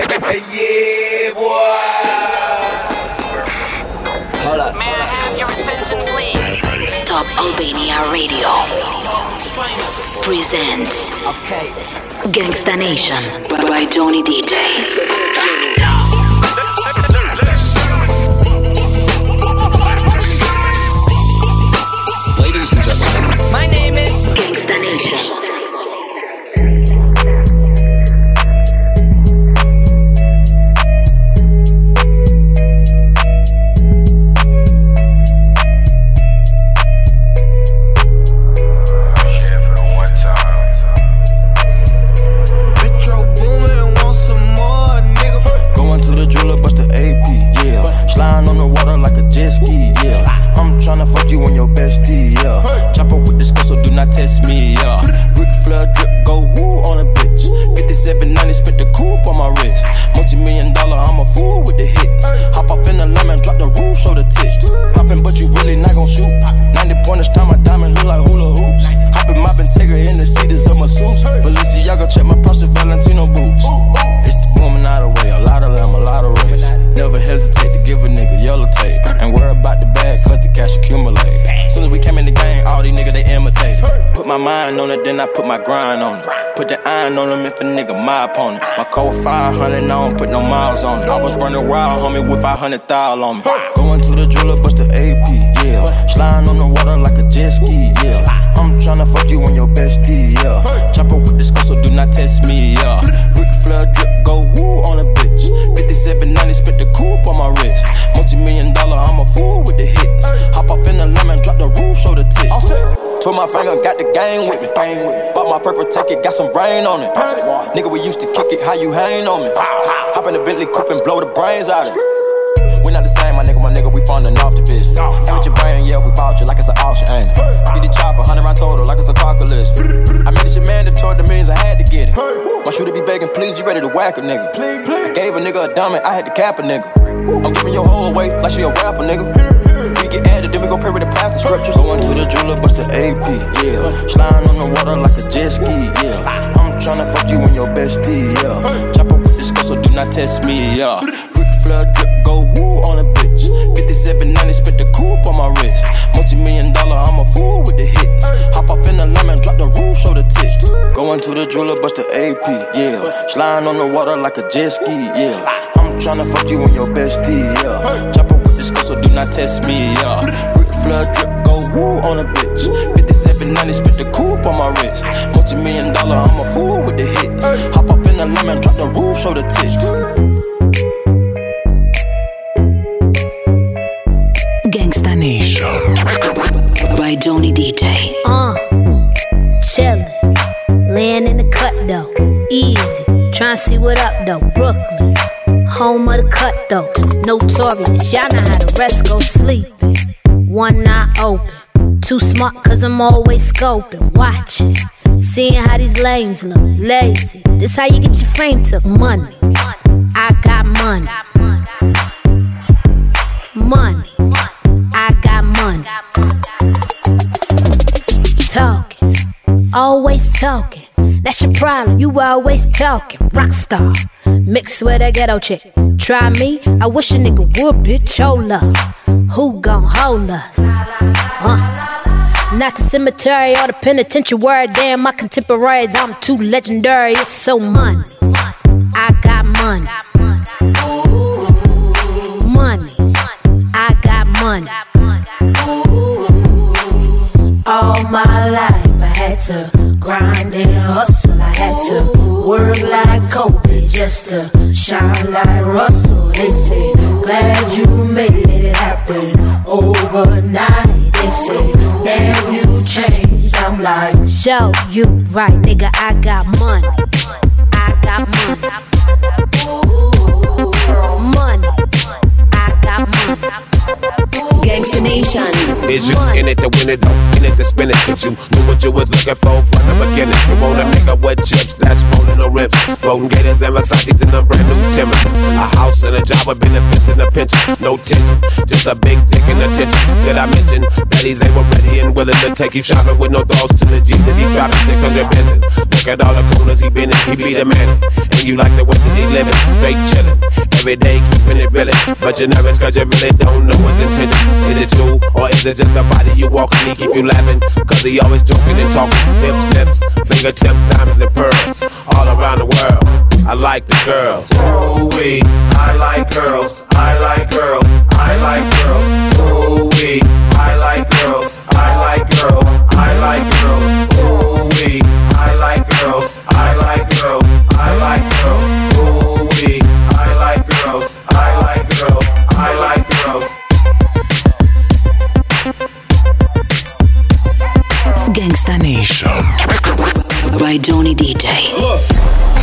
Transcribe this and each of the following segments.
yeah, boy. Hold up. May I have your attention, please? Top Albania Radio presents Okay. Gangsta Nation by Johnny DJ. Ladies and gentlemen, My name is. Gangsta Nation. Put the iron on them if a nigga my opponent. My code 500, I don't put no miles on it. I was running wild, homie, with 500 thou on me. Going to the jeweler, bust the AP, yeah. Sliding on the water like a jet ski, yeah. I'm tryna fuck you on your bestie, yeah. Chopper with the skull, so do not test me, yeah. Ric Flair drip, go woo on a bitch. 5790, spent the coupe on my wrist. Multi million dollar, I'm a fool with the hits. Hop off in the lemon, drop the roof, show the tits. Twirl my finger, got the game with me. Bought my purple ticket, got some rain on it. Nigga, we used to kick it, how you hang on me? Hop in the Bentley coupe and blow the brains out of it. We not the same, my nigga, my nigga, we funding off the division. And with your brain, yeah, we bought you like it's an auction, ain't it? Get the chopper, 100 round total, like it's a car collision. I made this your mandatory, the means I had to get it. My shooter be begging, please, you ready to whack a nigga. I gave a nigga a dummy, I had to cap a nigga. I'm giving your whole away like she a rapper, nigga. We get we go pray with the plastic scriptures. Going to the jeweler, bust the AP, yeah. Sliding on the water like a jet ski, yeah. I'm tryna fuck you on your bestie, yeah. Chopper with the skull, so do not test me, yeah. Ric Flair drip, go woo on a bitch. 5790, spent the coupe on my wrist. Multi million dollar, I'm a fool with the hits. Hop off in the lemon, drop the roof, show the tits. Going to the jeweler, bust the AP, yeah. Sliding on the water like a jet ski, yeah. I'm tryna fuck you on your bestie, yeah. Chopper with the skull, so do not test me, yeah. Ric Flair drip, go woo on a bitch. 5790, spent the coupe on my wrist. Multi million dollar, I'm a fool with the hits. Hop off in the lemon, drop the roof, show the tits. Gangsta Nation by Johnny DJ. Uh, chillin', laying in the cut though, easy. Tryna see what up though, Brooklyn, home of the cut though, notorious. Y'all know how the rest go sleeping. One eye open, too smart cause I'm always scoping, watching, seeing how these lames look, lazy. This how you get your frame took, money. I got money, money. I got money. Talking, always talking. That's your problem, you always talking. Rockstar, mixed with a ghetto chick. Try me, I wish a nigga would, bitch. Hold up. Who gon' hold us? Huh? Not the cemetery or the penitentiary. Damn, my contemporaries, I'm too legendary. It's so money. I got money. Money. I got money. All my life I had to grind and hustle. I had to work like Kobe just to shine like Russell. They say, glad you made it happen overnight. They say, damn, you changed. I'm like, show you right, nigga. I got money. I got money. Money. I got money. Gangsta Nation. Vision in it to win it mean it to spin it. Cause you knew what you was looking for from the beginning. You want a nigga with chips that's rolling no rips. Golden Gators and Versace's in a brand new Timber. A house and a job with benefits and a pension. No tension, just a big dick and attention. Did I mention that he's able, ready, and willing to take you shopping with no thoughts to the G that he dropping 600 Benson. Look at all the corners he been in, he be the man. And you like the way that he living, straight chillin'. Every day keeping it real. But you're nervous cause you really don't know his intention. Is it you is it just the body you walking? He keep you laughing cause he always joking and talking. Hips, lips, fingertips, diamonds and pearls. All around the world. I like the girls. Ooh wee, I like girls. I like girls. I like girls. Ooh wee, I like girls. I like girls. I like girls. By Johnny DJ. Look,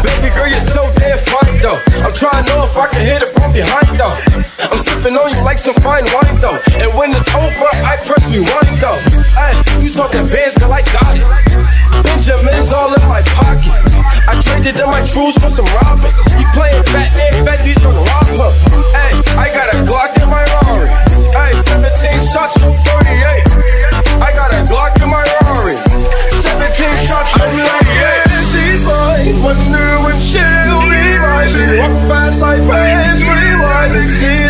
baby girl, you're so damn fine though. I'm trying to know if I can hit it from behind though. I'm sipping on you like some fine wine though. And when it's over, I press rewind though. Hey, you talking bands, girl, I got it. Benjamin's all in my pocket. I traded in my trues for some robbers. You playing Batman, Fetty's gonna rob her. Hey, I got a Glock in my Rari. Hey, 17 shots from 38. Wonder when she'll be. She walk fast like praise rewind. And see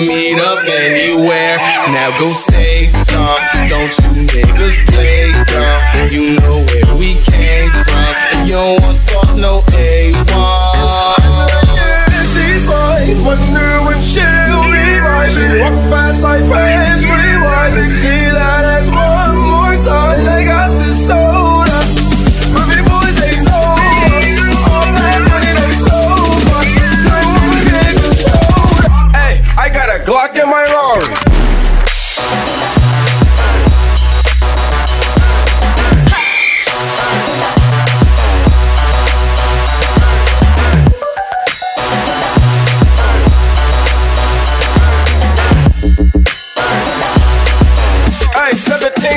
meet up anywhere. Now go say some. Don't you niggas play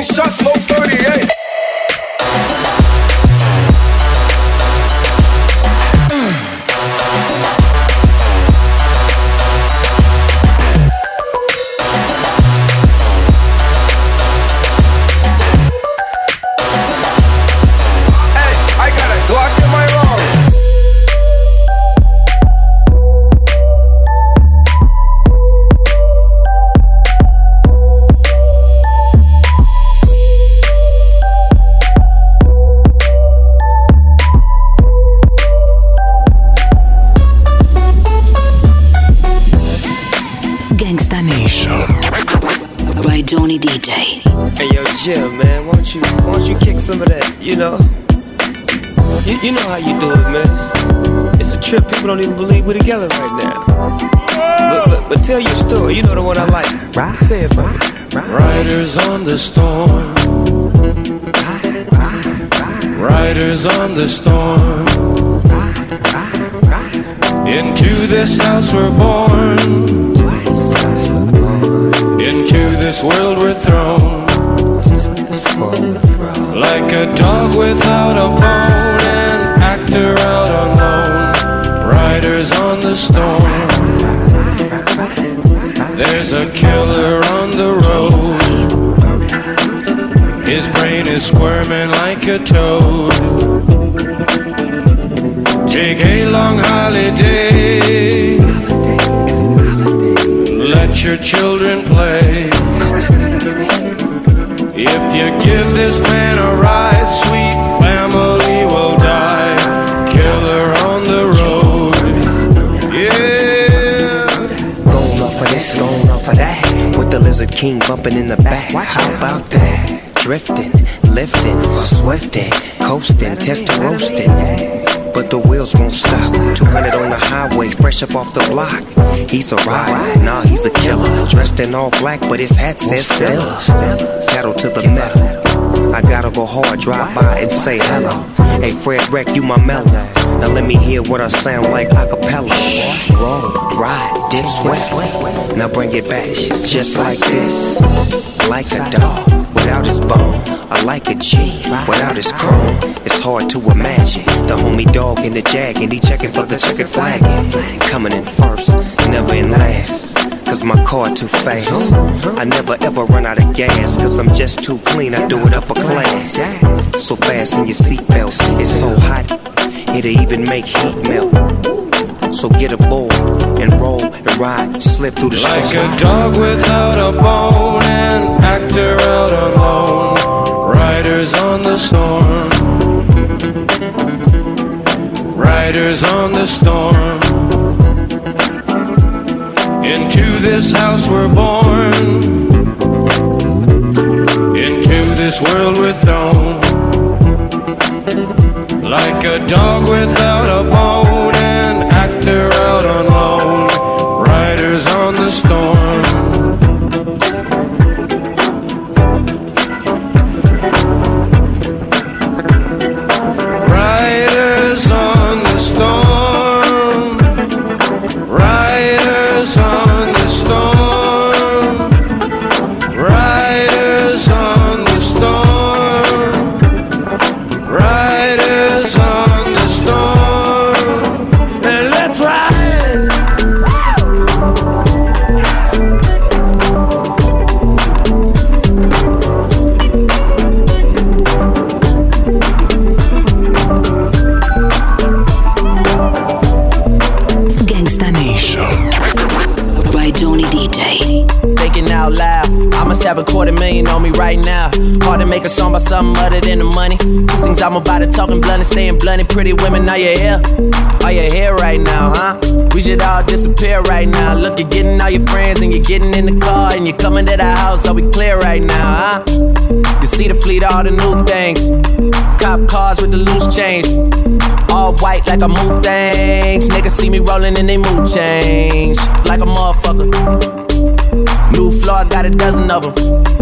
shots, no 38. Gangsta Nation. By Johnny DJ. Hey yo, Jim, man, won't you won't you kick some of that? You know, you, you know how you do it, man. It's a trip. People don't even believe we're together right now. But, but, but tell your story. You know the one I like. Right. Say it for me. Riders on the storm. Riders on the storm. Into this house we're born. This world we're thrown. Like a dog without a bone, an actor out alone. Riders on the storm. There's a killer on the road. His brain is squirming like a toad. Take a long holiday. Let your children play. If you give this man a ride, sweet family will die. Killer on the road. Yeah. Going off of this, going off of that. With the Lizard King bumping in the back. How about that? Drifting, lifting, swifting, coasting, test roasting. But the wheels won't stop. 200 on the highway, fresh up off the block. He's a ride, nah, he's a killer. Dressed in all black, but his hat says Stella. Pedal to the metal. I gotta go hard, drive by and say hello. Hey, Fredwreck, you my mellow. Now let me hear what I sound like a cappella. Roll, ride, dip, sweat. Now bring it back, just like this. Like a dog without his bone. I like a G without his chrome. It's hard to imagine the homie dog in the jag and he checking for the checkered flag. Coming in first, never in last. Cause my car too fast. I never ever run out of gas. Cause I'm just too clean, I do it upper class. So fast in your seatbelts, it's so hot, it'll even make heat melt. So get a aboard and roll and ride, slip through the Like storm. a dog without a bone, an actor out alone. The storm. Riders on the storm. Into this house we're born. Into this world we're thrown. Like a dog without a bone, an actor blunt and staying blunt. and Pretty women, are you here? Are you here right now, huh? We should all disappear right now. Look, you're getting all your friends and you're getting in the car and you're coming to the house. Are we clear right now, huh? You see the fleet, all the new things. Cop cars with the loose change. All white like a mood things. Niggas see me rolling and they mood change. Like a motherfucker. New floor, got a dozen of them.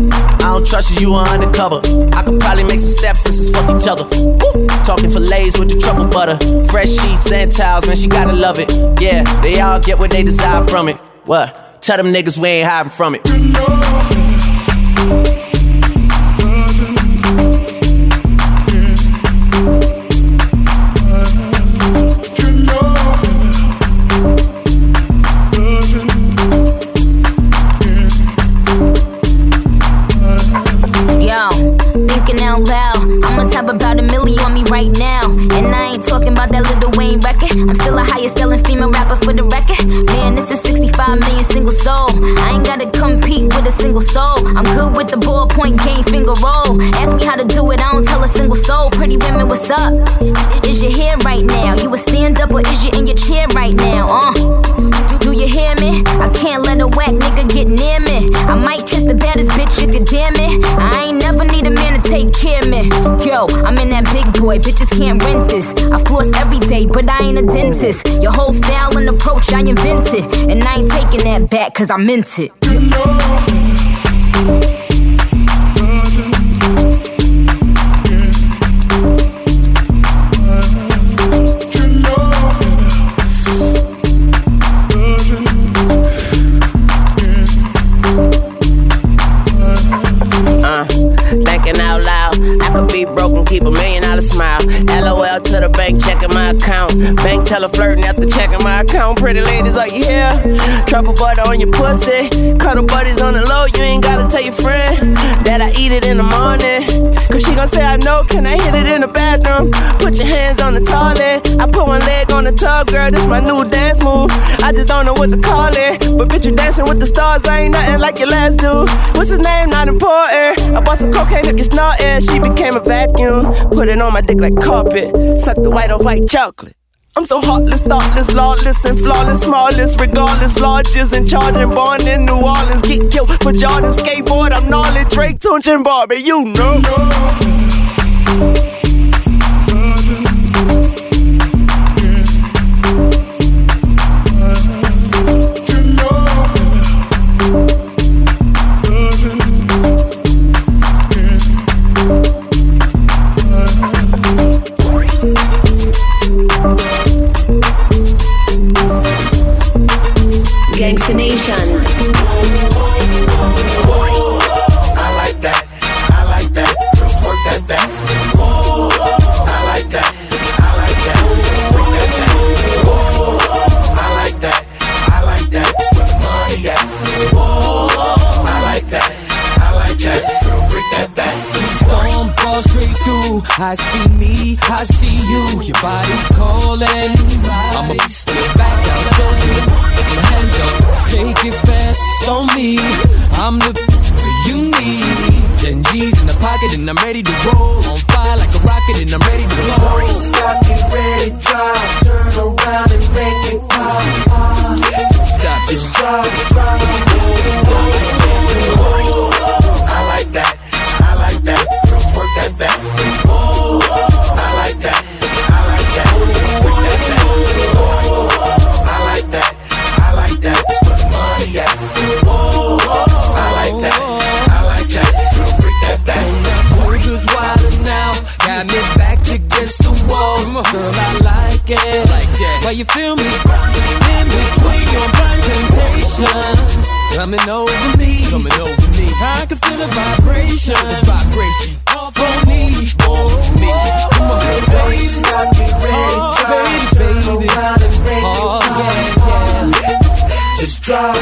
I don't trust you, you are undercover. I could probably make some stepsisters fuck each other. Woo! Talking fillets with the truffle butter. Fresh sheets and towels, man, she gotta love it. Yeah, they all get what they desire from it. What? Tell them niggas we ain't hiding from it. Of me. Yo, I'm in that big toy, bitches can't rent this. I floss every day, but I ain't a dentist. Your whole style and approach, I invented. And I ain't taking that back, cause I meant it. Bank teller flirting after checking my account. Pretty ladies, are you here? Truffle butter on your pussy. Cuddle buddies on the low, you ain't gotta tell your friend that I eat it in the morning. Cause she gon' say, I know, can I hit it in the bathroom? Put your hands on the toilet. I put one leg on the tub, girl, this my new dance move. I just don't know what to call it. But bitch, you dancing with the stars, I ain't nothing like your last dude. What's his name? Not important. I bought some cocaine, took your snorting. She became a vacuum. Put it on my dick like carpet. Suck the white off white chocolate. I'm so heartless, thoughtless, lawless, and flawless, smallest, regardless, largest, and born in New Orleans. Get killed for Jordan, skateboard, I'm gnarly, Drake, Tunechi, and Barbie, you know. I'm the you need. Ten G's in the pocket and I'm ready to roll. On fire like a rocket and I'm ready to blow. Stop, get ready, drive. Turn around and make it pop. Stop, Just drop, drop. I it. Like that. Why you feel me? In between your blind temptation. Coming over me. Coming over me. I can feel the vibration. The vibration. Off on me. Oh, me. Come on, baby. Stop, get ready, Oh, baby, baby. around and make it Oh, yeah, yeah. Just drop.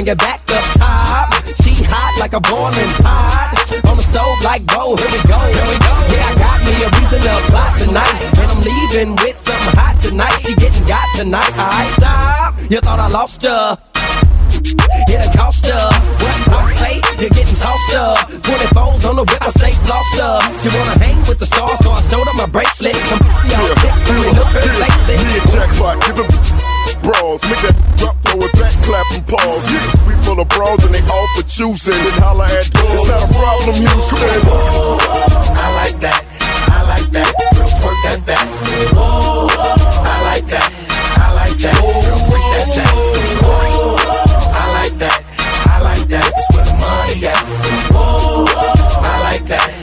Bring it back up top. She hot like a boiling pot. On the stove like gold. Here we go. Here we go. Yeah, I got me a reason to plot tonight. And I'm leaving with something hot tonight. She getting got tonight. I stop. You thought I lost ya. It'll cost ya. What I say, you're getting tossed up. 24s on the whip, I stay flossed up. You wanna hang with the stars, so I showed her my bracelet. Some y'all chicks, really look her face. Yeah, jackpot, give him bras. Make that drop, throw it back, clap and pause. Yeah, sweet full of bras and they all for choosing. Then holla at It's not a problem, Houston. I like that. I like that. Work that back. Whoa. I like that. I like that. Freak that back. Whoa. I like that. I like that. That's where the money at. Whoa. I like that.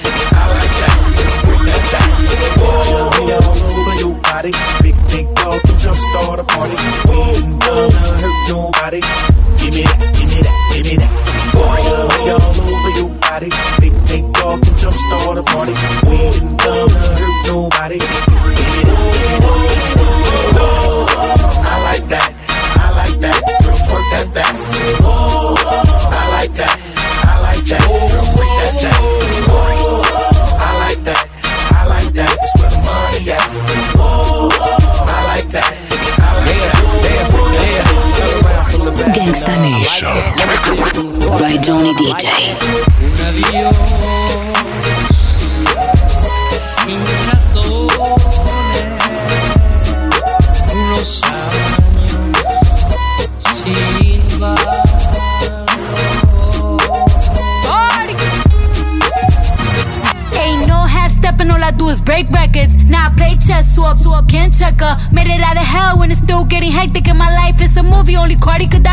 Cardi could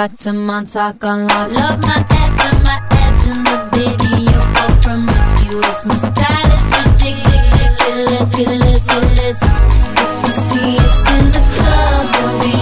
cut to my talk on love. Love my ass and my abs in the video. Go promiscuous. My style is ridiculous. If you see us in the club,